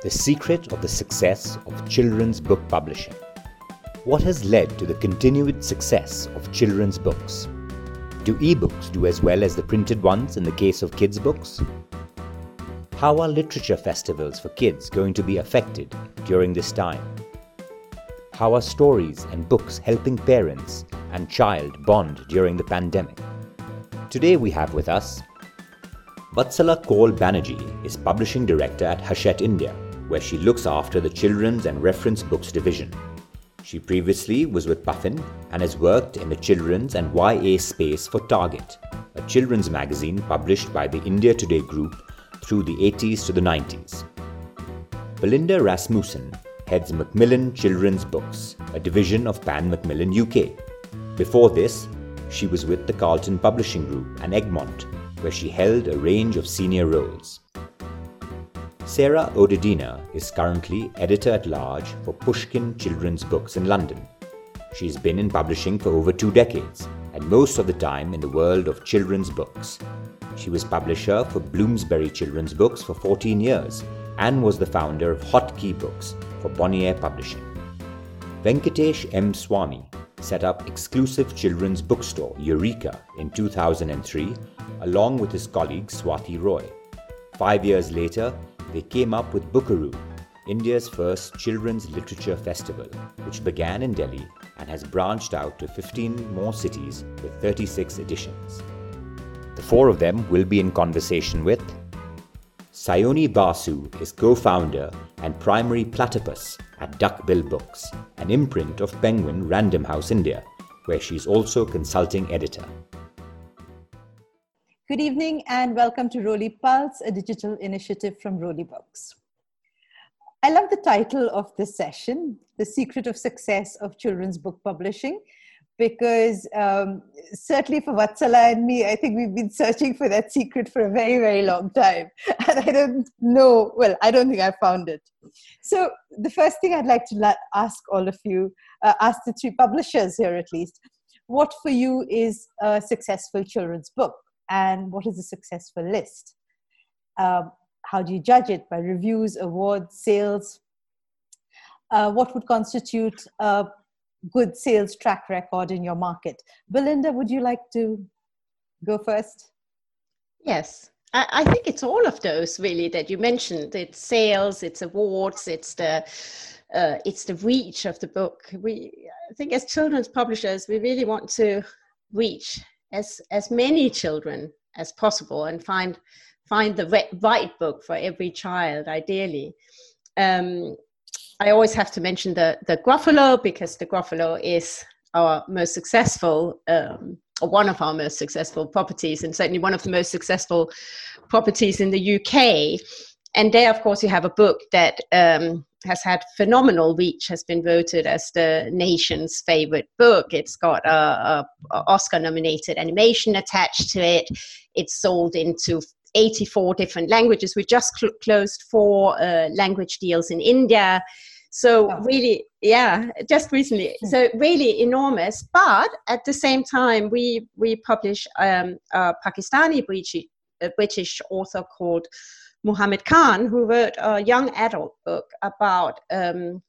The Secret of the Success of Children's Book Publishing. What has led to the continued success of children's books? Do ebooks do as well as the printed ones in the case of kids' books? How are literature festivals for kids going to be affected during this time? How are stories and books helping parents and child bond during the pandemic? Today we have with us Vatsala Kaul Banerjee is publishing director at Hachette India, where she looks after the children's and reference books division. She previously was with Puffin and has worked in the children's and YA space for Target, a children's magazine published by the India Today group through the 80s to the 90s. Belinda Rasmussen heads Macmillan Children's Books, a division of Pan Macmillan UK. Before this, she was with the Carlton Publishing Group and Egmont, where she held a range of senior roles. Sarah Odedina is currently editor at large for Pushkin Children's Books in London. She's been in publishing for over two decades, and most of the time in the world of children's books. She was publisher for Bloomsbury Children's Books for 14 years and was the founder of Hotkey Books, for Bonnier Publishing. Venkatesh M. Swamy set up exclusive children's bookstore Eureka in 2003 along with his colleague Swati Roy. Five years later, they came up with Bookaroo, India's first children's literature festival, which began in Delhi and has branched out to 15 more cities with 36 editions. The four of them will be in conversation with Sayoni Basu is co founder and primary platypus at Duckbill Books, an imprint of Penguin Random House India, where she is also consulting editor. Good evening and welcome to Roli Pulse, a digital initiative from Roli Books. I love the title of this session, The Secret of Success of Children's Book Publishing, because um, certainly for Vatsala and me, I think we've been searching for that secret for a very, very long time. And I don't know, well, I don't think I found it. So, the first thing I'd like to ask all of you, uh, ask the three publishers here at least, what for you is a successful children's book? And what is a successful list? Um, how do you judge it? By reviews, awards, sales? Uh, what would constitute a good sales track record in your market. Belinda, would you like to go first? Yes, I, think it's all of those really that you mentioned. It's sales, it's awards, it's the uh, it's the reach of the book. We, I think, as children's publishers, we really want to reach as as many children as possible and find find the right book for every child, ideally. Um, I always have to mention the the Gruffalo because the Gruffalo is our most successful, um, or one of our most successful properties, and certainly one of the most successful properties in the UK. And there, of course, you have a book that um, has had phenomenal reach, has been voted as the nation's favorite book. It's got a, a, a Oscar-nominated animation attached to it. It's sold into 84 different languages. We just cl- closed four uh, language deals in India. So oh. really, yeah, just recently. Hmm. So really enormous. But at the same time, we we publish um, a Pakistani British, a British author called Muhammad Khan, who wrote a young adult book about um,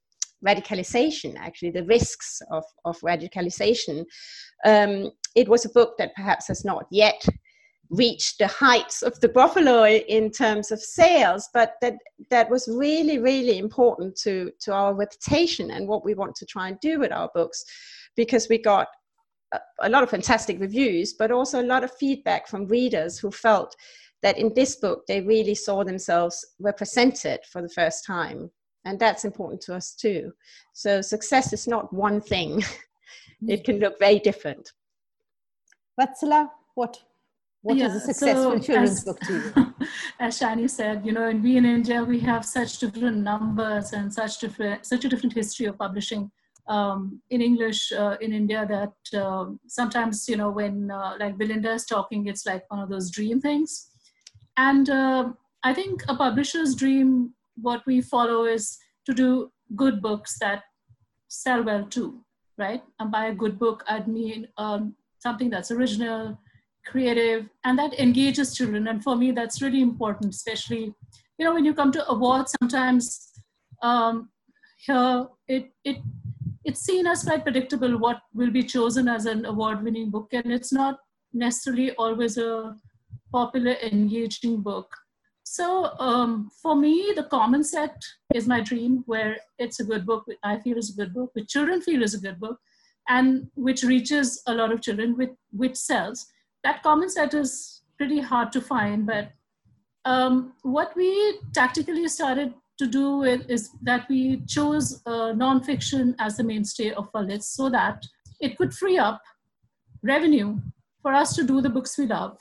radicalization, actually the risks of, of radicalization. Um, it was a book that perhaps has not yet reached the heights of the Gruffalo in terms of sales, but that that was really really important to to our reputation and what we want to try and do with our books, because we got a, a lot of fantastic reviews, but also a lot of feedback from readers who felt that in this book they really saw themselves represented for the first time, and that's important to us too. So success is not one thing; it can look very different. Vatsala, what What yeah, is a successful so children's as, book to you? As Sayoni said, you know, and we in India, we have such different numbers and such different, such a different history of publishing um, in English uh, in India that uh, sometimes, you know, when uh, like Belinda is talking, it's like one of those dream things. And uh, I think a publisher's dream, what we follow is to do good books that sell well too, right? And by a good book, I'd mean um, something that's original, creative, and that engages children. And for me, that's really important, especially, you know, when you come to awards, sometimes um, here it, it, it's seen as quite predictable what will be chosen as an award winning book, and it's not necessarily always a popular, engaging book. So um, for me, the common set is my dream, where it's a good book, I feel is a good book, which children feel is a good book, and which reaches a lot of children, with, which sells. That common set is pretty hard to find, but um, what we tactically started to do is that we chose uh, nonfiction as the mainstay of our list so that it could free up revenue for us to do the books we love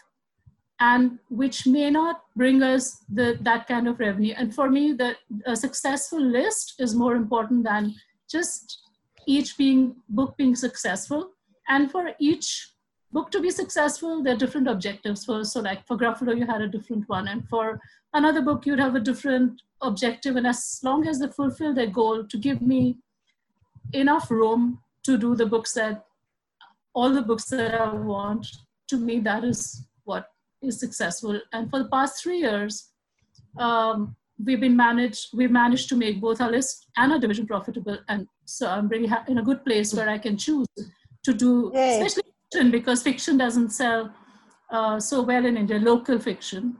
and which may not bring us the, that kind of revenue. And for me, the, a successful list is more important than just each being book being successful. And for each book to be successful, there are different objectives. For so, like for Gruffalo, you had a different one, and for another book, you'd have a different objective. And as long as they fulfill their goal to give me enough room to do the books that all the books that I want, to me, that is what is successful. And for the past three years, um, we've been managed, we've managed to make both our list and our division profitable. And so I'm really ha- in a good place where I can choose to do, Yay. especially fiction, because fiction doesn't sell uh, so well in India, local fiction.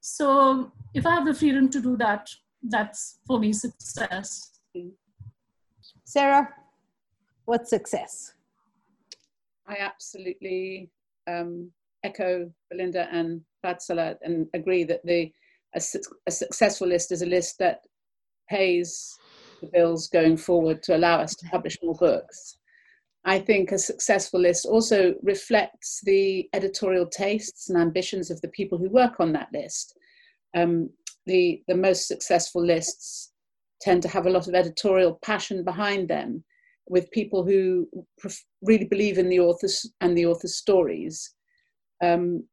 So if I have the freedom to do that, that's for me success. Sarah, what's success? I absolutely um, echo Belinda and Vatsala and agree that the a, a, successful list is a list that pays the bills going forward to allow us to publish more books. I think a successful list also reflects the editorial tastes and ambitions of the people who work on that list. Um, the, the most successful lists tend to have a lot of editorial passion behind them with people who really believe in the authors and the author's stories um,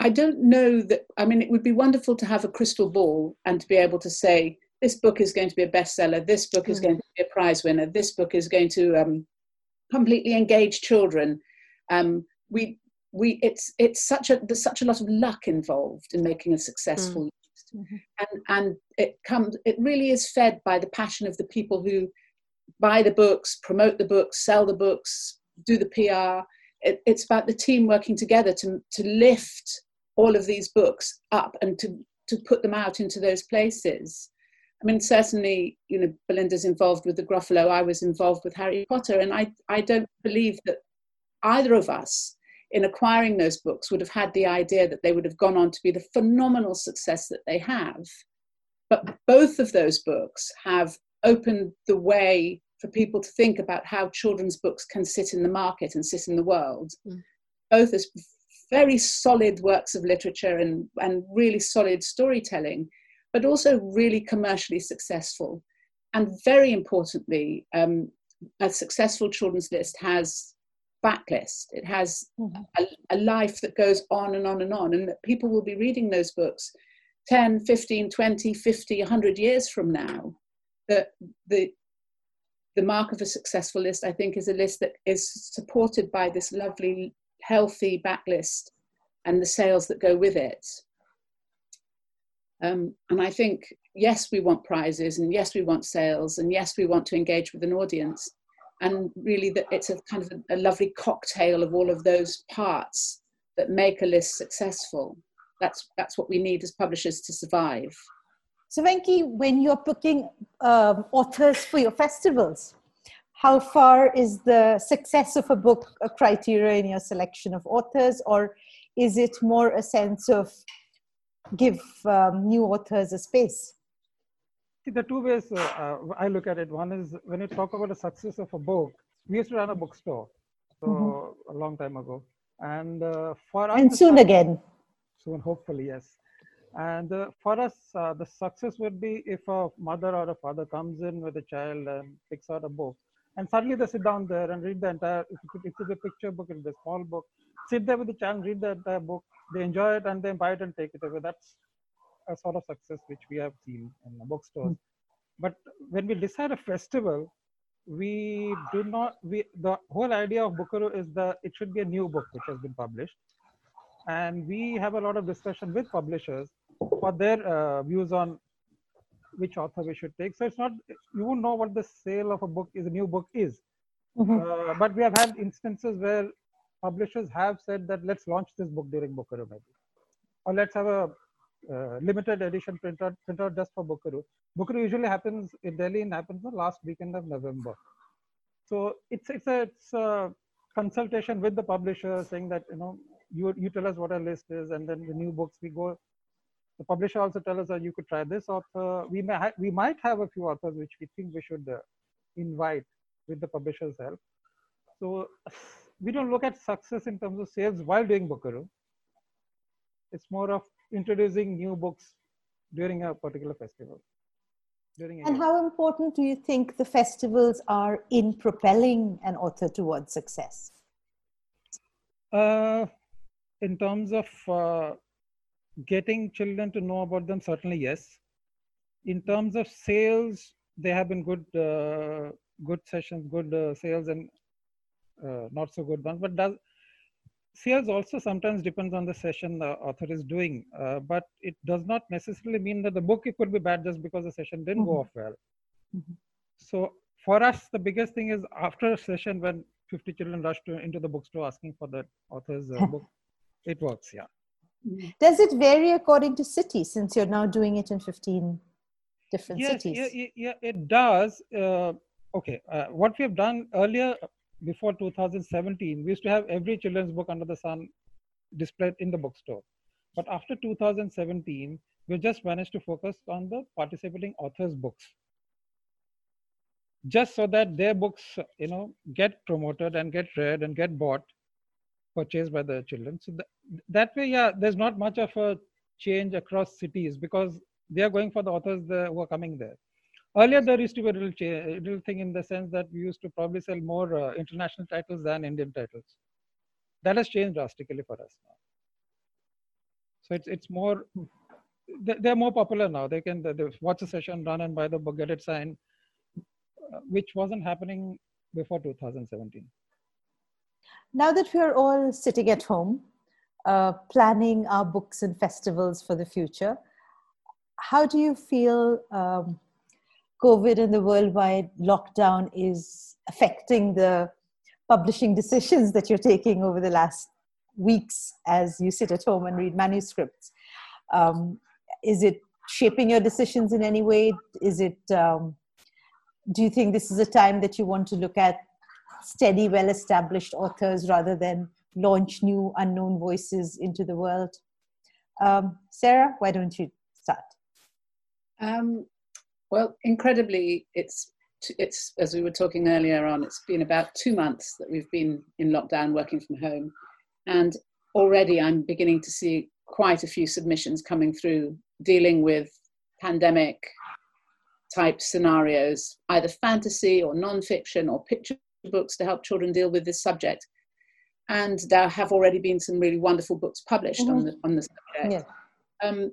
I don't know that, I mean, it would be wonderful to have a crystal ball and to be able to say, this book is going to be a bestseller, this book mm. is going to be a prize winner, this book is going to um, completely engage children. Um, we, we, it's, it's such a, there's such a lot of luck involved in making a successful mm. list. Mm-hmm. And, and it comes, it really is fed by the passion of the people who buy the books, promote the books, sell the books, do the PR, it, it's about the team working together to, to lift all of these books up and to, to put them out into those places. I mean, certainly, you know, Belinda's involved with the Gruffalo. I was involved with Harry Potter, and I, I don't believe that either of us, in acquiring those books, would have had the idea that they would have gone on to be the phenomenal success that they have. But both of those books have opened the way for people to think about how children's books can sit in the market and sit in the world, mm. both as very solid works of literature and, and really solid storytelling, but also really commercially successful. And very importantly, um, a successful children's list has backlist. It has mm-hmm. a, a, life that goes on and on and on, and that people will be reading those books 10, 15, 20, 50, 100 years from now. That the, the mark of a successful list, I think, is a list that is supported by this lovely, healthy backlist and the sales that go with it. Um, and I think, yes, we want prizes, and yes, we want sales, and yes, we want to engage with an audience. And really, that it's a kind of a, a lovely cocktail of all of those parts that make a list successful. That's that's what we need as publishers to survive. So, Venki, when you're picking um, authors for your festivals, how far is the success of a book a criteria in your selection of authors, or is it more a sense of give um, new authors a space? See, the two ways uh, uh, I look at it. One is when you talk about the success of a book, we used to run a bookstore so mm-hmm. a long time ago. And uh, for and soon again. Soon, hopefully, yes. And uh, for us, uh, the success would be if a mother or a father comes in with a child and picks out a book, and suddenly they sit down there and read the entire. If it's a picture book, it's a small book. Sit there with the child, read the entire book. They enjoy it and they buy it and take it away. That's a sort of success which we have seen in the bookstores. Mm-hmm. But when we decide a festival, we do not. We the whole idea of Bookaroo is that it should be a new book which has been published and we have a lot of discussion with publishers for their uh, views on which author we should take. So it's not you won't know what the sale of a book is a new book is, mm-hmm. uh, but we have had instances where publishers have said that let's launch this book during Bookaroo maybe, or let's have a uh, limited edition printout printout just for Bookaroo. Bookaroo usually happens in Delhi and happens the last weekend of November. So it's it's a, it's a consultation with the publisher saying that you know you you tell us what our list is, and then the new books we go. The publisher also tell us that you could try this author. We may ha- we might have a few authors which we think we should uh, invite with the publisher's help. So we don't look at success in terms of sales while doing Bookaroo. It's more of introducing new books during a particular festival. During and how important do you think the festivals are in propelling an author towards success? Uh, in terms of uh, getting children to know about them, certainly yes. In terms of sales, they have been good, uh, good sessions, good uh, sales, and uh, not so good ones. But does sales also sometimes depends on the session the author is doing. Uh, but it does not necessarily mean that the book it could be bad just because the session didn't mm-hmm. go off well. Mm-hmm. So for us, the biggest thing is after a session when 50 children rush to, into the bookstore asking for the author's uh, book it works, yeah. Does it vary according to city since you're now doing it in 15 different yes, cities? Yeah, yeah, it does. Uh, okay, uh, what we have done earlier, before 2017, we used to have every children's book under the sun displayed in the bookstore. But after 2017, we just managed to focus on the participating authors' books. Just so that their books, you know, get promoted and get read and get bought purchased by the children. So that, that way, yeah, there's not much of a change across cities because they are going for the authors who are coming there. Earlier, there used to be a little, a little thing in the sense that we used to probably sell more uh, international titles than Indian titles. That has changed drastically for us now. So it's it's more they're more popular now. They can they watch a session, run and buy the book, get it signed, uh, which wasn't happening before 2017 now that we're all sitting at home, uh, planning our books and festivals for the future, how do you feel um, COVID and the worldwide lockdown is affecting the publishing decisions that you're taking over the last weeks as you sit at home and read manuscripts? Um, is it shaping your decisions in any way? Is it, um, do you think this is a time that you want to look at steady, well established authors rather than launch new unknown voices into the world. Um, Sarah, why don't you start? Um, well, incredibly, it's it's as we were talking earlier on. It's been about two months that we've been in lockdown, working from home, and already I'm beginning to see quite a few submissions coming through dealing with pandemic type scenarios, either fantasy or non-fiction or picture books to help children deal with this subject. And there have already been some really wonderful books published mm-hmm. on the on the subject. Yeah. Um,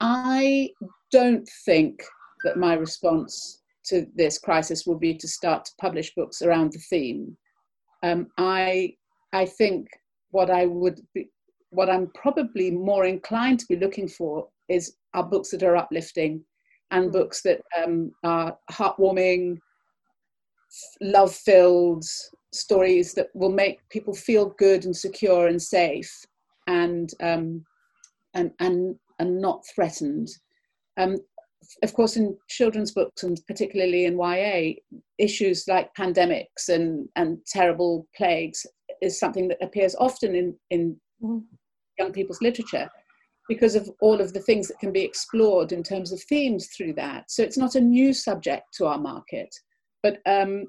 I don't think that my response to this crisis will be to start to publish books around the theme. Um, I I think what I would be, what I'm probably more inclined to be looking for is are books that are uplifting and mm. books that um, are heartwarming, love filled stories that will make people feel good and secure and safe and um, and and and not threatened. Um, of course, in children's books and particularly in YA, issues like pandemics and and terrible plagues is something that appears often in in mm-hmm. young people's literature because of all of the things that can be explored in terms of themes through that. So it's not a new subject to our market. But um,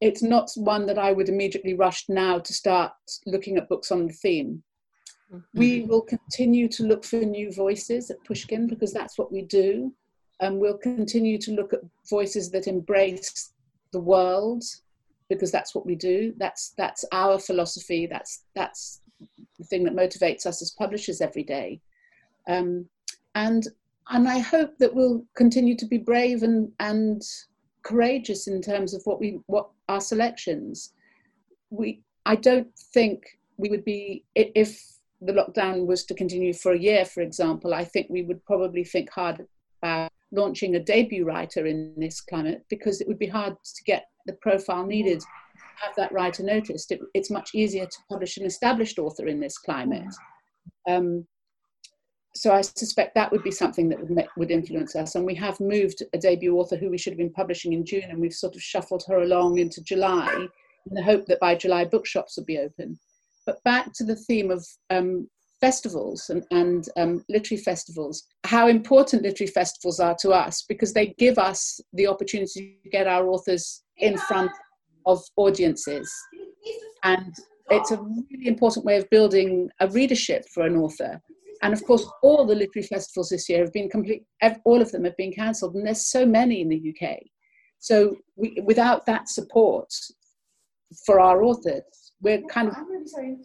it's not one that I would immediately rush now to start looking at books on the theme. Mm-hmm. We will continue to look for new voices at Pushkin because that's what we do. And we'll continue to look at voices that embrace the world because that's what we do. That's that's our philosophy. That's that's the thing that motivates us as publishers every day. Um, and and I hope that we'll continue to be brave and and courageous in terms of what we what our selections. We I don't think we would be if the lockdown was to continue for a year, for example. I think we would probably think hard about launching a debut writer in this climate because it would be hard to get the profile needed to have that writer noticed. It, it's much easier to publish an established author in this climate. Um, so I suspect that would be something that would, would influence us. And we have moved a debut author who we should have been publishing in June, and we've sort of shuffled her along into July in the hope that by July bookshops will be open. But back to the theme of um, festivals and, and um, literary festivals, how important literary festivals are to us because they give us the opportunity to get our authors in front of audiences. And it's a really important way of building a readership for an author and of course, all the literary festivals this year have been complete, all of them have been cancelled, and there's so many in the UK. So we, without that support for our authors, we're kind of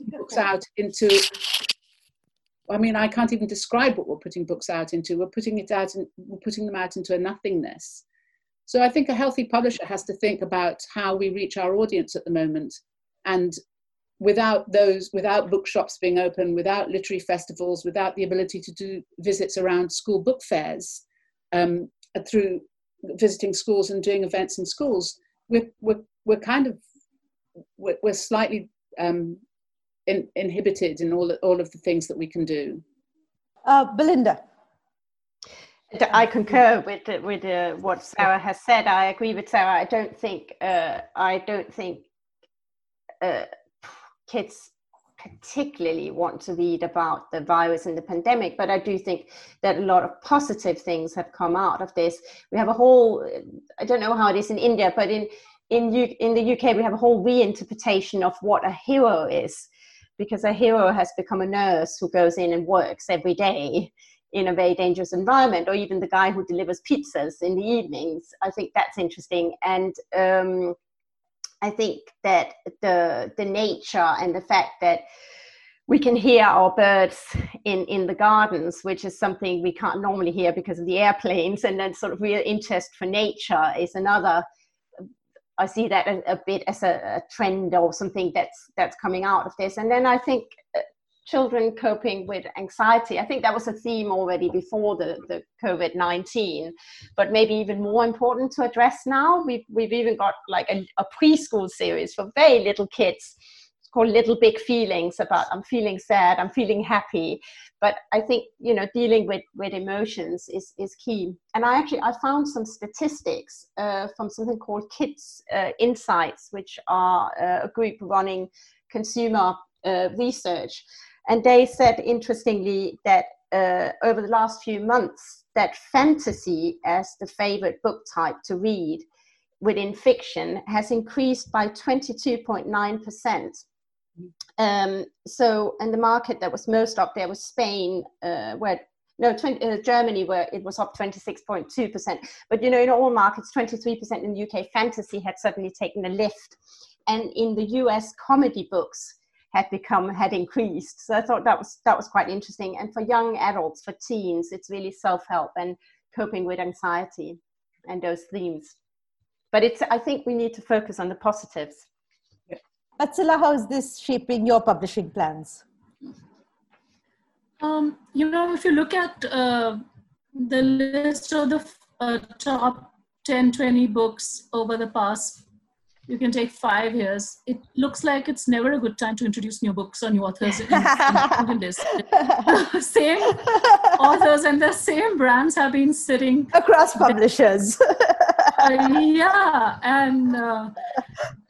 books out into. I mean, I can't even describe what we're putting books out into. We're putting it out, and we're putting them out into a nothingness. So I think a healthy publisher has to think about how we reach our audience at the moment, and without those, without bookshops being open, without literary festivals, without the ability to do visits around school book fairs, um, through visiting schools and doing events in schools, we're, we're, we're kind of, we're, we're slightly um, in, inhibited in all, all of the things that we can do. Uh, Belinda. I concur with with uh, what Sarah has said. I agree with Sarah. I don't think uh, I don't think uh, kids particularly want to read about the virus and the pandemic, but I do think that a lot of positive things have come out of this. We have a whole, I don't know how it is in India, but in in, U, in the UK we have a whole reinterpretation of what a hero is, because a hero has become a nurse who goes in and works every day in a very dangerous environment, or even the guy who delivers pizzas in the evenings. I think that's interesting, and um, I think that the the nature and the fact that we can hear our birds in, in the gardens, which is something we can't normally hear because of the airplanes, and then sort of real interest for nature is another. I see that a, a bit as a, a, trend or something that's that's coming out of this, and then I think uh, children coping with anxiety. I think that was a theme already before the, the COVID 19, but maybe even more important to address now. We've, we've even got like a, a preschool series for very little kids. It's called Little Big Feelings about I'm feeling sad, I'm feeling happy. But I think, you know, dealing with, with emotions is, is key. And I actually, I found some statistics uh, from something called Kids uh, Insights, which are uh, a group running consumer uh, research and they said, interestingly, that uh, over the last few months, that fantasy as the favorite book type to read within fiction has increased by 22.9%. Um, so, and the market that was most up there was Spain, uh, where no, 20, uh, Germany, where it was up 26.2%. But you know, in all markets, 23% in the UK, fantasy had suddenly taken a lift. And in the US, comedy books had become had increased. So I thought that was that was quite interesting. And for young adults, for teens, it's really self-help and coping with anxiety and those themes. But it's I think we need to focus on the positives. Vatsala, how is this shaping your publishing plans? Um, you know, if you look at uh, the list of the uh, top 10, 20 books over the past you can take five years. It looks like it's never a good time to introduce new books or new authors in, in, this. same authors and the same brands have been sitting across publishers. uh, yeah, and uh,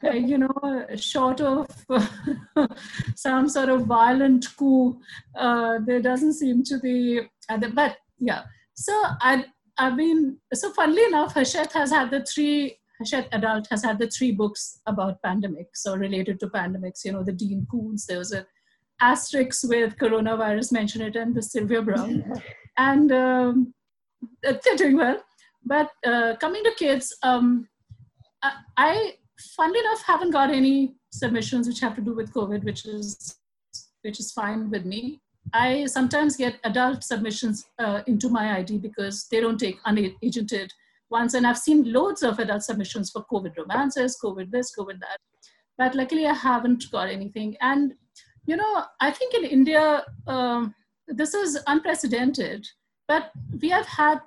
you know, short of some sort of violent coup, uh, there doesn't seem to be. but yeah, so I I've been so funnily enough, Hachette has had the three Hachette Adult has had the three books about pandemics or related to pandemics. You know, the Dean Koontz. There was a asterisk with coronavirus mentioned it, and the Sylvia Browne, and um, they're doing well. But uh, coming to kids, um, I, I, funnily enough, haven't got any submissions which have to do with COVID, which is which is fine with me. I sometimes get adult submissions uh, into my ID because they don't take unagented ones, and I've seen loads of adult submissions for COVID romances, COVID this, COVID that. But luckily, I haven't got anything. And you know, I think in India, um, this is unprecedented. But we have had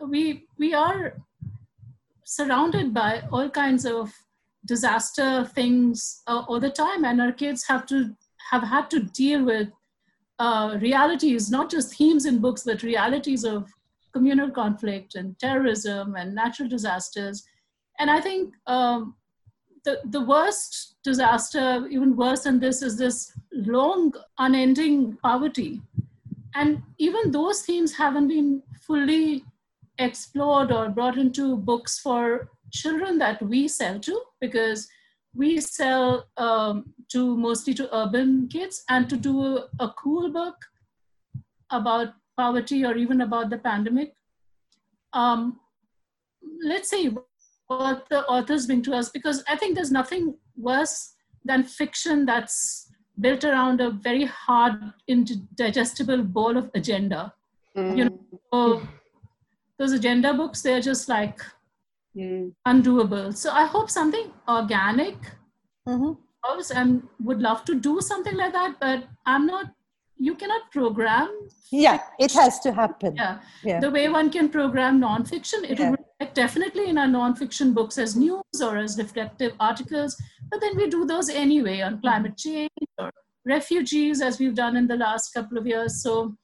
we we are surrounded by all kinds of disaster things uh, all the time and our kids have to have had to deal with uh, realities not just themes in books but realities of communal conflict and terrorism and natural disasters. And i think um, the, the worst disaster even worse than this is this long unending poverty. And even those themes haven't been fully explored or brought into books for children that we sell to because we sell um, to mostly to urban kids and to do a, a, cool book about poverty or even about the pandemic um, let's see what the authors bring to us because i think there's nothing worse than fiction that's built around a very hard indigestible ball of agenda mm. you know so those agenda books they're just like mm. undoable so i hope something organic mm-hmm. and would love to do something like that but i'm not you cannot program yeah it has to happen yeah, yeah. the way one can program nonfiction it yeah. would reflect definitely in our nonfiction books as news or as reflective articles but then we do those anyway on climate change or refugees as we've done in the last couple of years so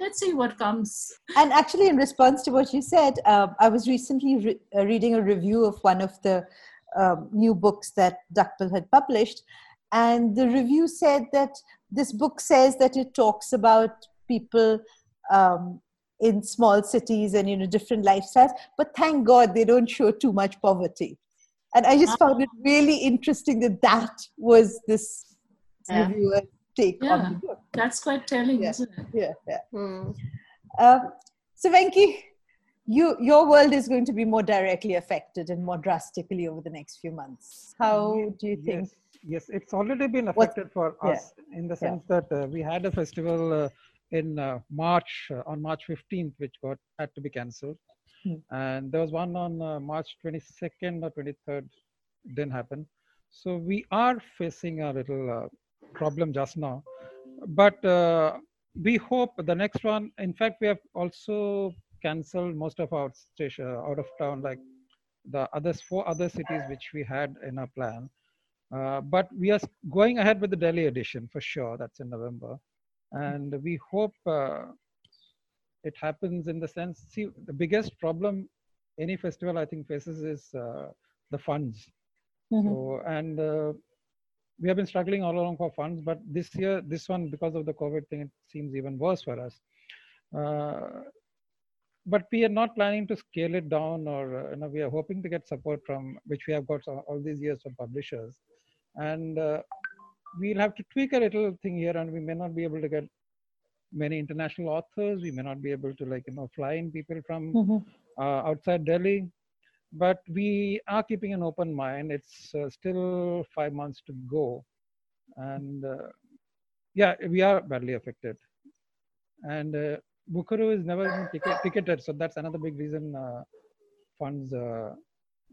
let's see what comes. And actually, in response to what you said, uh, I was recently re- uh, reading a review of one of the um, new books that Duckbill had published. And the review said that this book says that it talks about people um, in small cities and you know different lifestyles, but thank God they don't show too much poverty. And I just found it really interesting that that was this yeah. reviewer take yeah, on the book. That's quite telling, yeah. isn't it? Yeah, yeah. Mm. Uh, so, Venki, you, your world is going to be more directly affected and more drastically over the next few months. How do you think? Yes, yes it's already been affected for us yeah. in the sense yeah. that uh, we had a festival uh, in uh, March, uh, on March 15th, which got had to be cancelled. Hmm. And there was one on uh, March 22nd or 23rd, didn't happen. So we are facing a little problem just now. But uh, we hope the next one, in fact, we have also canceled most of our station out of town, like the others, four other cities which we had in our plan. Uh, but we are going ahead with the Delhi edition for sure. That's in November. And we hope uh, it happens in the sense, see, the biggest problem any festival I think faces is uh, the funds. Mm-hmm. So, and uh, we have been struggling all along for funds, but this year, this one, because of the COVID thing, it seems even worse for us. Uh, but we are not planning to scale it down or, you know, we are hoping to get support from, which we have got all these years from publishers. And uh, we'll have to tweak a little thing here and we may not be able to get many international authors. We may not be able to like, you know, fly in people from mm-hmm. Uh, outside Delhi but we are keeping an open mind. It's uh, still five months to go, and uh, yeah, we are badly affected. And uh, Bookaroo is never been ticket- ticketed, so that's another big reason uh, funds uh,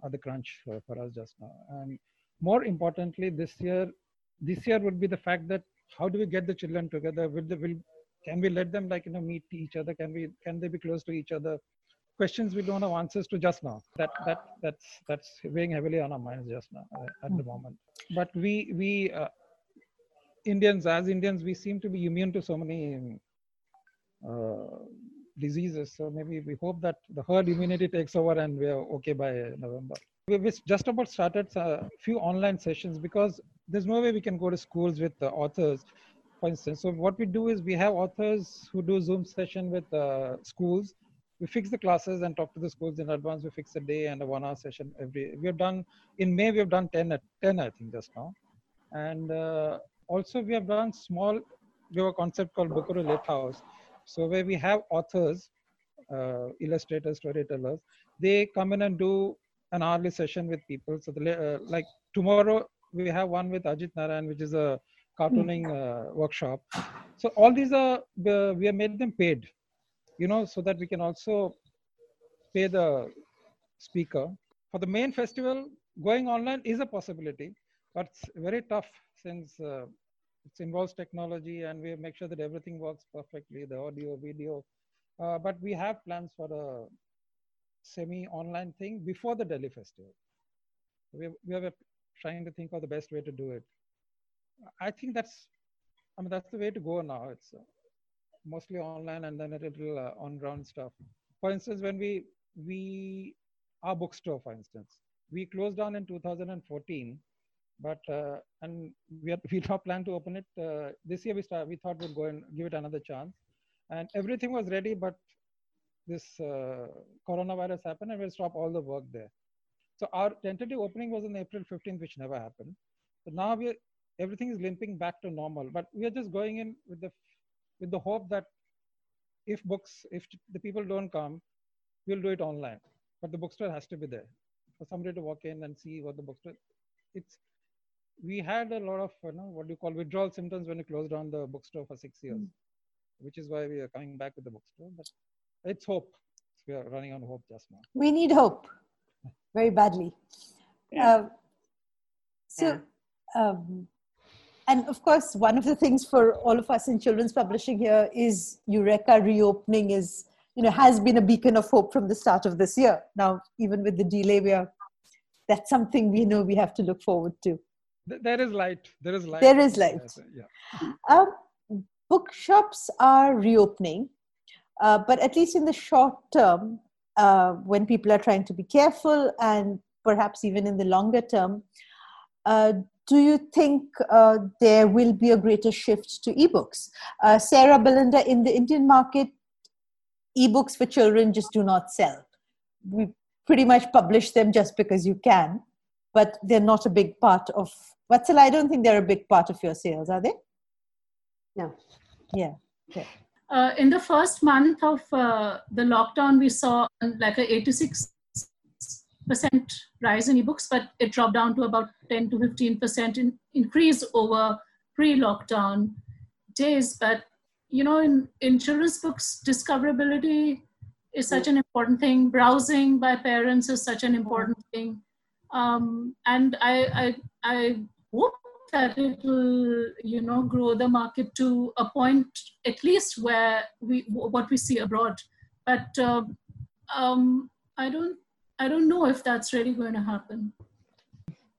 are the crunch for us just now. And more importantly, this year, this year would be the fact that how do we get the children together? Will, the, will can we let them like you know meet each other? Can we can they be close to each other? questions we don't have answers to just now. That that that's that's weighing heavily on our minds just now uh, at the hmm. moment. But we we uh, Indians as Indians we seem to be immune to so many uh, diseases. So maybe we hope that the herd immunity takes over and we are okay by November. We've just about started a few online sessions because there's no way we can go to schools with the authors for instance. So what we do is we have authors who do Zoom session with uh, schools we fix the classes and talk to the schools in advance. We fix a day and a one hour session every. We have done in May. We have done 10 at 10, I think, just now, and uh, also we have done small. We have a concept called Bookaroo Lit House, so where we have authors, uh, illustrators, storytellers. They come in and do an hourly session with people. So the, uh, like tomorrow we have one with Ajit Narayan, which is a cartooning uh, workshop. So all these are we have made them paid you know, so that we can also pay the speaker. For the main festival, going online is a possibility, but it's very tough since uh, it involves technology and we make sure that everything works perfectly, the audio, video. Uh, but we have plans for a semi-online thing before the Delhi festival. We, we are trying to think of the best way to do it. I think that's, I mean, that's the way to go now. It's uh, mostly online and then a little uh, on ground stuff. For instance, when we we our bookstore, for instance, we closed down in 2014, but uh, and we are, we now plan to open it uh, this year. We start we thought we'd go and give it another chance, and everything was ready, but this uh, coronavirus happened and we'll stop all the work there. So our tentative opening was on April 15th, which never happened. So now we everything is limping back to normal, but we are just going in with the with the hope that if books, if the people don't come, we'll do it online. But the bookstore has to be there for somebody to walk in and see what the bookstore. It's we had a lot of you know what do you call withdrawal symptoms when we closed down the bookstore for six years, mm. which is why we are coming back with the bookstore. But it's hope. We are running on hope just now. We need hope very badly. Yeah. Uh, so. Yeah. Um, and of course, one of the things for all of us in children's publishing here is Eureka reopening is, you know, has been a beacon of hope from the start of this year. Now, even with the delay, we are, that's something we know we have to look forward to. There is light. There is light. There is light. Yeah. Um, bookshops are reopening, uh, but at least in the short term, uh, when people are trying to be careful and perhaps even in the longer term, uh, do you think uh, there will be a greater shift to ebooks? Uh, Sarah Belinda, in the Indian market, ebooks for children just do not sell. We pretty much publish them just because you can, but they're not a big part of. Vatsala, I don't think they're a big part of your sales, are they? No. Yeah. Okay. Uh, in the first month of uh, the lockdown, we saw like a 86 percent rise in ebooks, but it dropped down to about 10 to 15 percent in, increase over pre-lockdown days. But you know, in, in children's books, discoverability is such an important thing. Browsing by parents is such an important thing, um, and I, I I hope that it will you know grow the market to a point at least where we what we see abroad. But uh, um, I don't I don't know if that's really going to happen.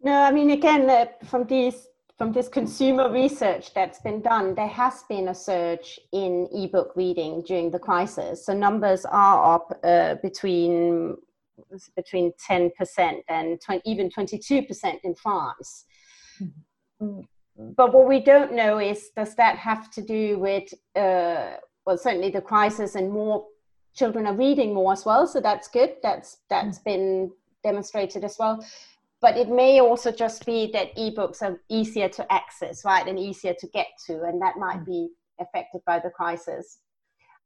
No, I mean, again, uh, from these from this consumer research that's been done, there has been a surge in ebook reading during the crisis. So numbers are up uh, between between 10% and 20, even 22% in France. Mm-hmm. But what we don't know is does that have to do with, uh, well, certainly the crisis and more children are reading more as well so that's good that's that's mm. been demonstrated as well but it may also just be that ebooks are easier to access right and easier to get to and that might mm. be affected by the crisis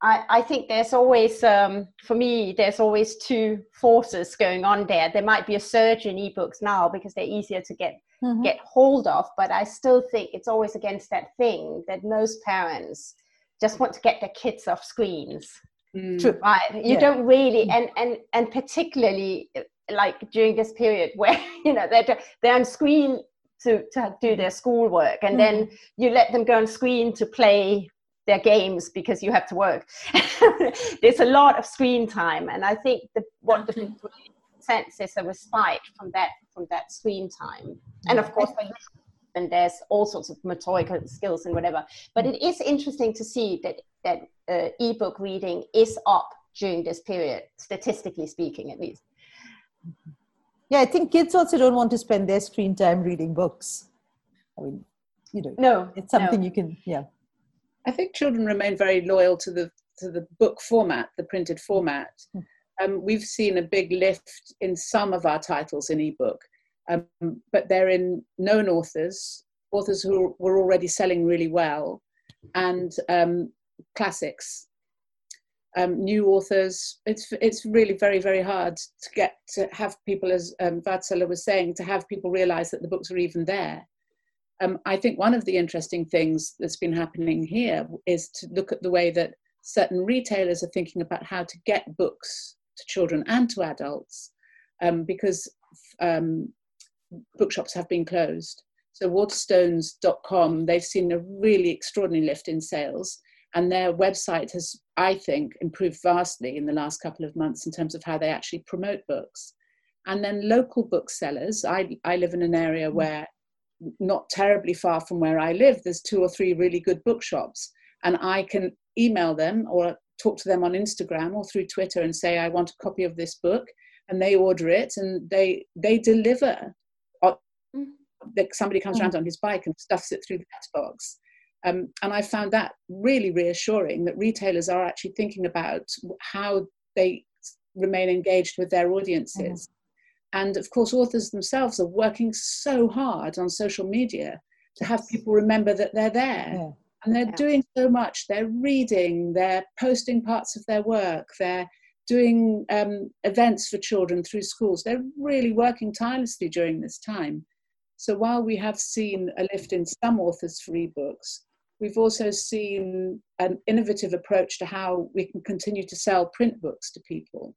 I, I think there's always, um, for me, there's always two forces going on there. There might be a surge in ebooks now because they're easier to get mm-hmm. get hold of, but I still think it's always against that thing that most parents just want to get their kids off screens Mm. True. Right. You yeah. don't really, and and and particularly like during this period where you know they're they're on screen to to do their schoolwork, and mm. then you let them go on screen to play their games because you have to work. There's a lot of screen time, and I think the, what the sense is a respite from that from that screen time, and of course and there's all sorts of motoric skills and whatever. But it is interesting to see that that uh, ebook reading is up during this period, statistically speaking, at least. Yeah, I think kids also don't want to spend their screen time reading books. I mean, you know, no, it's something no. you can, yeah. I think children remain very loyal to the to the book format, the printed format, Hmm. Um, we've seen a big lift in some of our titles in ebook, um, but they're in known authors, authors who were already selling really well, and um, classics. Um, new authors, it's it's really very very hard to get to have people, as um, Vatsala was saying, to have people realize that the books are even there. Um, I think one of the interesting things that's been happening here is to look at the way that certain retailers are thinking about how to get books to children and to adults, um, because um, bookshops have been closed. So Waterstones.com, they've seen a really extraordinary lift in sales, and their website has, I think, improved vastly in the last couple of months in terms of how they actually promote books. And then local booksellers, I, I live in an area where not terribly far from where I live, there's two or three really good bookshops. And I can email them or talk to them on Instagram or through Twitter and say, I want a copy of this book. And they order it and they, they deliver. Mm-hmm. Like somebody comes around mm-hmm. on his bike and stuffs it through the letterbox. Um, and I found that really reassuring that retailers are actually thinking about how they remain engaged with their audiences. Mm-hmm. And of course, authors themselves are working so hard on social media to have people remember that they're there. Yeah. And they're Yeah. doing so much. They're reading, they're posting parts of their work, they're doing um, events for children through schools. They're really working tirelessly during this time. So while we have seen a lift in some authors for ebooks, we've also seen an innovative approach to how we can continue to sell print books to people.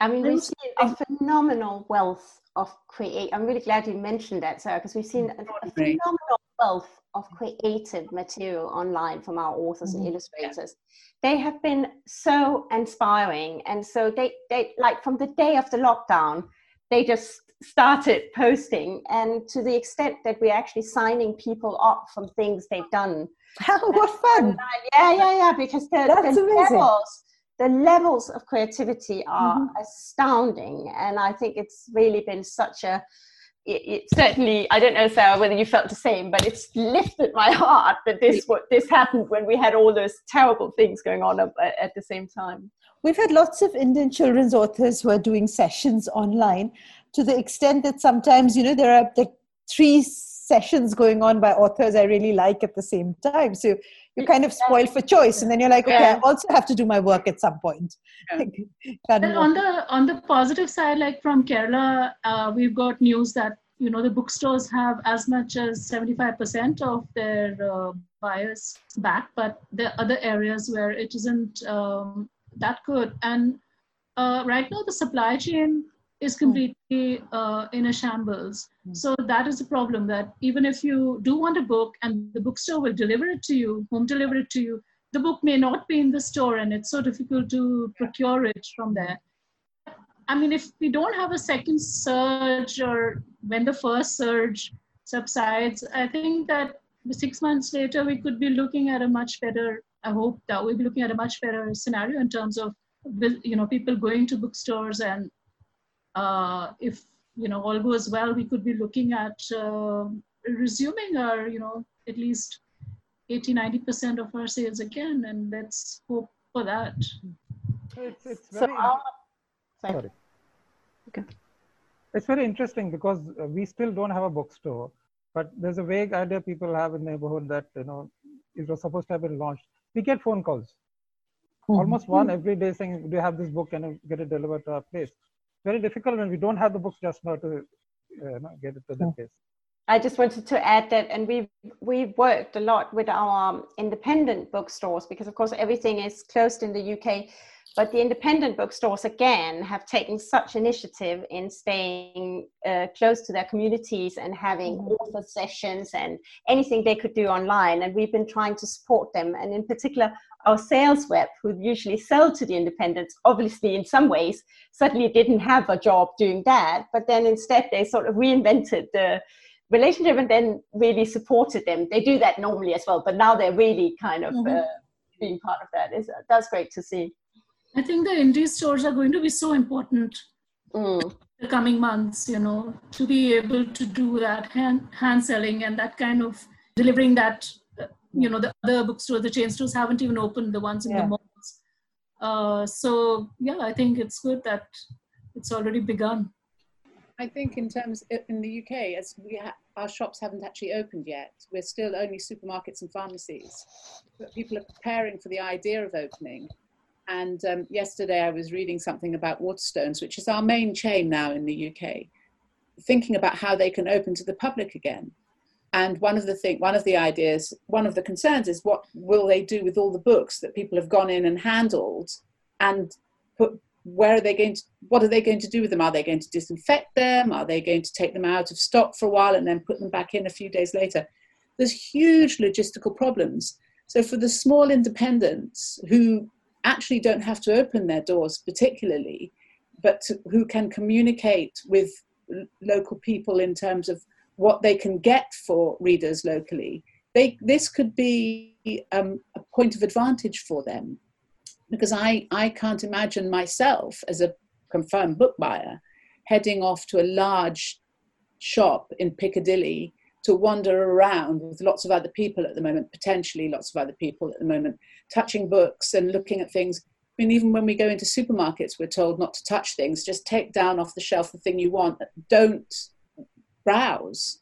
I mean, we've seen a phenomenal wealth of create. I'm really glad you mentioned that, Sarah, because we've seen a, a phenomenal wealth of creative material online from our authors and Mhm. illustrators. They have been so inspiring, and so they they like from the day of the lockdown, they just started posting, and to the extent that we're actually signing people up from things they've done what fun! yeah, yeah, yeah. Because the, the levels, the levels of creativity are Mhm. astounding, and I think it's really been such a. It, it certainly, I don't know, Sarah, whether you felt the same, but it's lifted my heart that this what this happened when we had all those terrible things going on at, at the same time. We've had lots of Indian children's authors who are doing sessions online to the extent that sometimes, you know, there are like three sessions going on by authors I really like at the same time. So you're kind of spoiled for choice. And then you're like, okay, I also have to do my work at some point. Yeah. Can't Well, walk. on the on the positive side, like from Kerala, uh, we've got news that you know the bookstores have as much as seventy five percent of their uh, buyers back, but there are other areas where it isn't um, that good. And uh, right now, the supply chain is completely uh, in a shambles. Mm. So that is the problem. That even if you do want a book and the bookstore will deliver it to you, home deliver it to you, the book may not be in the store and it's so difficult to procure it from there. I mean, if we don't have a second surge or when the first surge subsides, I think that six months later we could be looking at a much better. I hope that we'll be looking at a much better scenario in terms of you know people going to bookstores and if you know all goes well, we could be looking at uh, resuming our you know at least 80 90 percent of our sales again, and let's hope for that. It's, it's very, our, sorry. sorry. Okay. It's very interesting because uh, we still don't have a bookstore, but there's a vague idea people have in the neighborhood that you know it was supposed to have been launched. We get phone calls, Mhm. almost one every day, saying, "Do you have this book? Can you get it delivered to our place?" Very difficult when we don't have the books just now to uh, get it to the Mm. place. I just wanted to add that, and we we worked a lot with our um, independent bookstores because, of course, everything is closed in the UK. But the independent bookstores again have taken such initiative in staying uh, close to their communities and having Mhm. author sessions and anything they could do online. And we've been trying to support them, and in particular, our sales rep, who usually sell to the independents, obviously in some ways suddenly didn't have a job doing that, but then instead they sort of reinvented the relationship and then really supported them. They do that normally as well, but now they're really kind of Mhm. uh, being part of that. Is that's great to see. I think the indie stores are going to be so important Mm. the coming months, you know, to be able to do that hand, hand selling and that kind of delivering that uh, you know the other bookstores the chain stores haven't even opened the ones in Yeah. the malls uh, so yeah i think it's good that it's already begun I think in terms in the UK, as we ha- our shops haven't actually opened yet, we're still only supermarkets and pharmacies. But people are preparing for the idea of opening. And um, yesterday, I was reading something about Waterstones, which is our main chain now in the UK, thinking about how they can open to the public again. And one of the thing, one of the ideas, one of the concerns is what will they do with all the books that people have gone in and handled, and put where are they going to what are they going to do with them? Are they going to disinfect them? Are they going to take them out of stock for a while and then put them back in a few days later? There's huge logistical problems. So for the small independents who actually don't have to open their doors particularly but to, who can communicate with local people in terms of what they can get for readers locally they this could be um, a point of advantage for them. Because I, I can't imagine myself as a confirmed book buyer heading off to a large shop in Piccadilly to wander around with lots of other people at the moment, potentially lots of other people at the moment, touching books and looking at things. I mean, even when we go into supermarkets, we're told not to touch things, just take down off the shelf the thing you want, don't browse.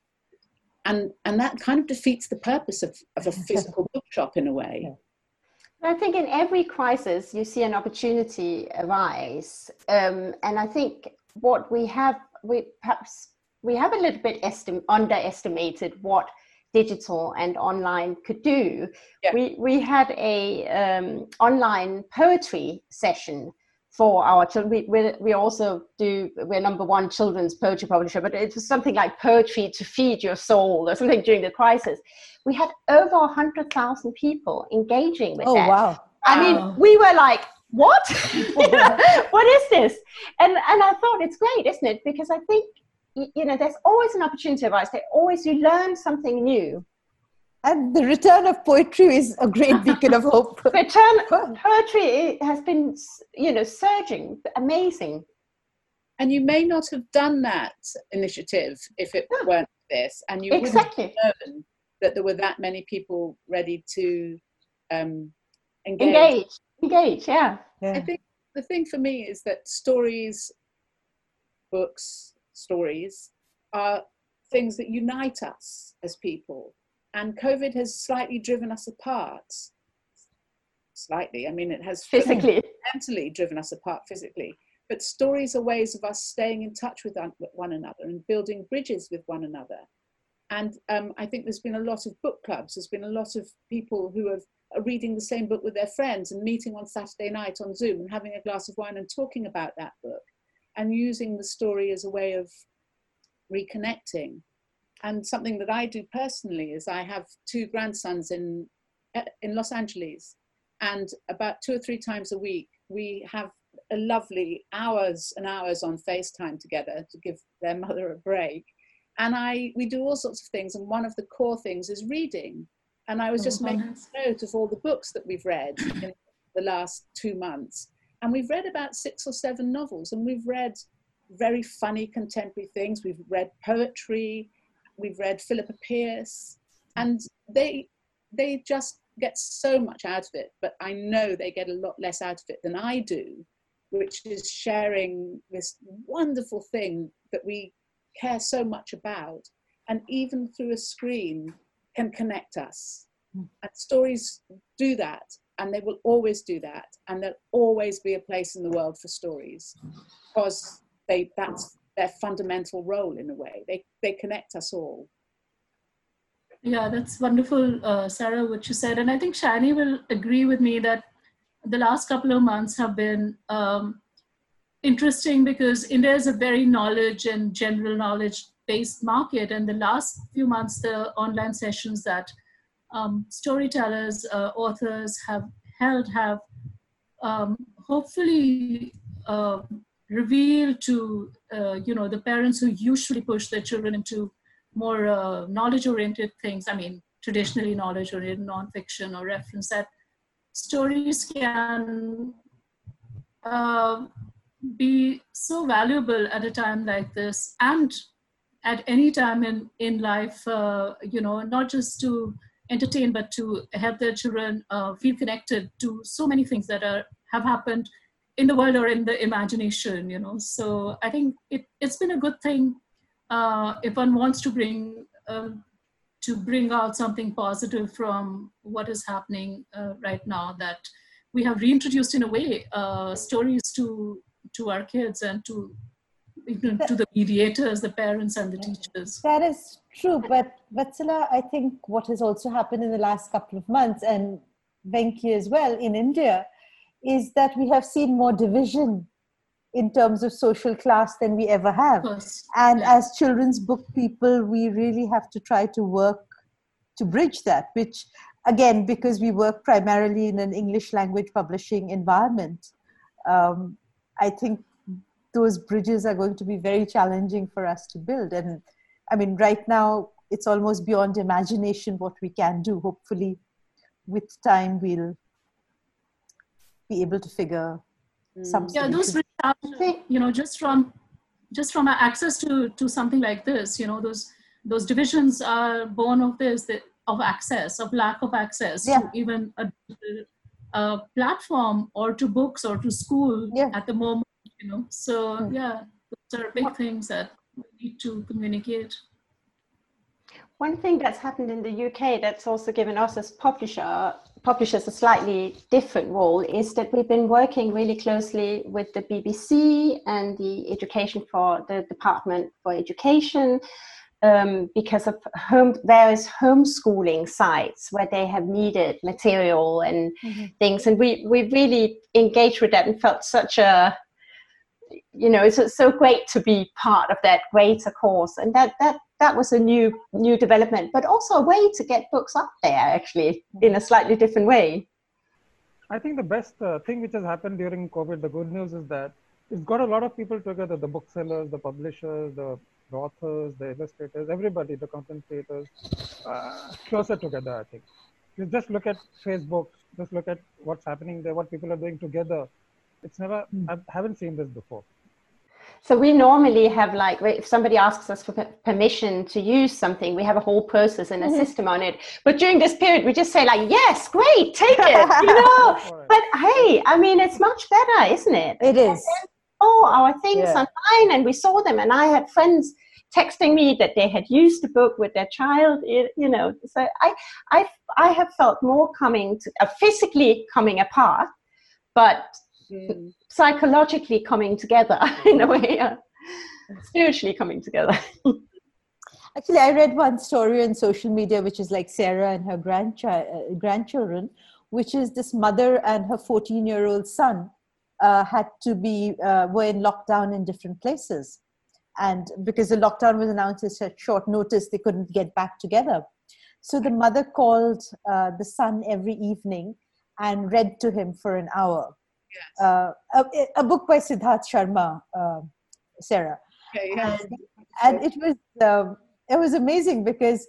And, and that kind of defeats the purpose of, of a physical bookshop in a way. I think in every crisis you see an opportunity arise, um, and I think what we have, we perhaps we have a little bit estim- underestimated what digital and online could do. Yeah. We we had a um, online poetry session for our children. We, we also do we're number one children's poetry publisher, but it was something like poetry to feed your soul or something during the crisis. We had over hundred thousand people engaging with Oh, that. wow. I Wow. mean, we were like, what? What is this? And and I thought it's great, isn't it? Because I think you know, there's always an opportunity arise. There always you learn something new. And the return of poetry is a great beacon of hope. Return poetry has been, you know, surging, amazing. And you may not have done that initiative if it Yeah. weren't this, and you wouldn't Exactly. have known that there were that many people ready to um, engage. Engage, engage. Yeah. I think the thing for me is that stories, books, stories are things that unite us as people. And COVID has slightly driven us apart. Slightly, I mean, it has Physically. mentally driven us apart physically. But stories are ways of us staying in touch with un- one another and building bridges with one another. And um, I think there's been a lot of book clubs. There's been a lot of people who have, are reading the same book with their friends and meeting on Saturday night on Zoom and having a glass of wine and talking about that book and using the story as a way of reconnecting. And something that I do personally is I have two grandsons in in Los Angeles, and about two or three times a week we have a lovely hours and hours on FaceTime together to give their mother a break. And I we do all sorts of things, and one of the core things is reading. And I was just Oh, making nice. note of all the books that we've read in the last two months. And we've read about six or seven novels, and we've read very funny contemporary things. We've read poetry, we've read Philippa Pearce, and they they just get so much out of it. But I know they get a lot less out of it than I do, which is sharing this wonderful thing that we care so much about, and even through a screen can connect us. Hmm. And stories do that, and they will always do that, and there'll always be a place in the world for stories, because they that's their fundamental role in a way. They they connect us all. Yeah, that's wonderful, uh, Sarah, what you said. And I think Sayoni will agree with me that the last couple of months have been um, interesting because India is a very knowledge and general knowledge based market. And the last few months, the online sessions that um, storytellers, uh, authors have held have um, hopefully uh, revealed to uh, you know the parents who usually push their children into more uh, knowledge oriented things. I mean traditionally knowledge oriented nonfiction or reference that stories can uh, be so valuable at a time like this and at any time in in life uh, you know not just to entertain, but to help their children uh, feel connected to so many things that are have happened in the world or in the imagination. You know, so I think it it's been a good thing uh, if one wants to bring uh, to bring out something positive from what is happening uh, right now that we have reintroduced in a way uh, stories to to our kids and to to the mediators, the parents, and the teachers. That is true, but Vatsala, I think what has also happened in the last couple of months, and Venki as well in India, is that we have seen more division in terms of social class than we ever have. And yeah. as children's book people, we really have to try to work to bridge that, which again, because we work primarily in an English language publishing environment, um, I think those bridges are going to be very challenging for us to build. And I mean, right now, it's almost beyond imagination what we can do. Hopefully, with time, we'll be able to figure mm. some. Yeah, those you know, just from just from our access to to something like this, you know, those those divisions are born of this of access, of lack of access yeah. to even a, a, platform or to books or to school yeah. at the moment you know so hmm. yeah those are big things that we need to communicate one thing that's happened in the UK that's also given us as publisher publishers a slightly different role is that we've been working really closely with the BBC and the Education for the Department for Education um, because of home various homeschooling sites where they have needed material and mm-hmm. things, and we we really engaged with that and felt such a you know it's so great to be part of that greater course and that that that was a new new development but also a way to get books up there actually in a slightly different way. I think the best uh, thing which has happened during covid the good news is that it's got a lot of people together the booksellers the publishers the authors the illustrators everybody the content creators uh, closer together i think. You just look at facebook just look at what's happening there what people are doing together it's never, mm. I haven't seen this before. So we normally have like if somebody asks us for permission to use something, we have a whole process and a mm-hmm. system on it. But during this period, we just say like, "Yes, great, take it," you know. but hey, I mean, it's much better, isn't it? It is. Oh, our things yeah. are fine, and we saw them, and I had friends texting me that they had used the book with their child. You know, so I, I, I have felt more coming to, uh, physically coming apart, but mm. psychologically coming together in a way, spiritually coming together. Actually, I read one story on social media, which is like Sarah and her grandchild, uh, grandchildren, which is this mother and her 14 year old son uh, had to be, uh, were in lockdown in different places. And because the lockdown was announced at short notice, they couldn't get back together. So the mother called uh, the son every evening and read to him for an hour uh, a, a, book by Siddharth Sharma, uh, Sarah. Okay, yeah. and, and, it was um, it was amazing because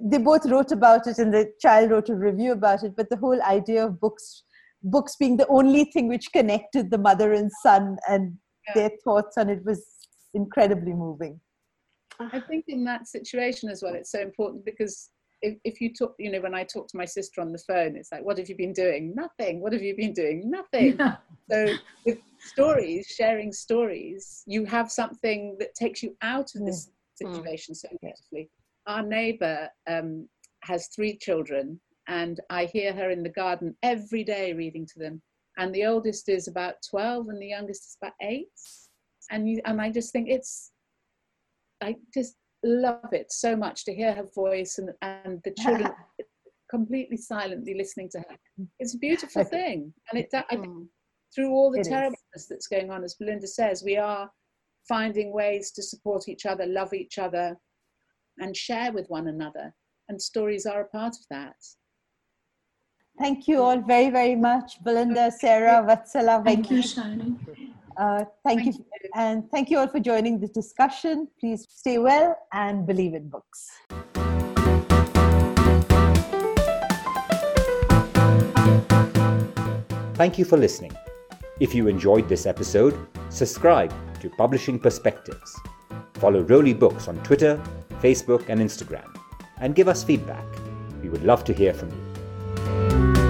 they both wrote about it and the child wrote a review about it. But the whole idea of books books being the only thing which connected the mother and son and yeah. their thoughts on it was incredibly moving. I think in that situation as well, it's so important because if, if you talk, you know, when I talk to my sister on the phone, it's like, what have you been doing? Nothing. What have you been doing? Nothing. So with stories, sharing stories, you have something that takes you out of this mm. situation so beautifully. Our neighbor um, has three children, and I hear her in the garden every day reading to them. And the oldest is about 12, and the youngest is about eight. And you, and I just think it's, I just love it so much to hear her voice and, and the children completely silently listening to her. It's a beautiful thing. And it, I think mm. through all the it terribleness is. that's going on, as Belinda says, we are finding ways to support each other, love each other, and share with one another. And stories are a part of that. Thank you all very, very much, Belinda, Sarah, Vatsala, Thank you, Sayoni. Uh, thank, thank you. you. And thank you all for joining the discussion. Please stay well and believe in books. Thank you for listening. If you enjoyed this episode, subscribe to Publishing Perspectives. Follow Roli Books on Twitter, Facebook, and Instagram, and give us feedback. We would love to hear from you.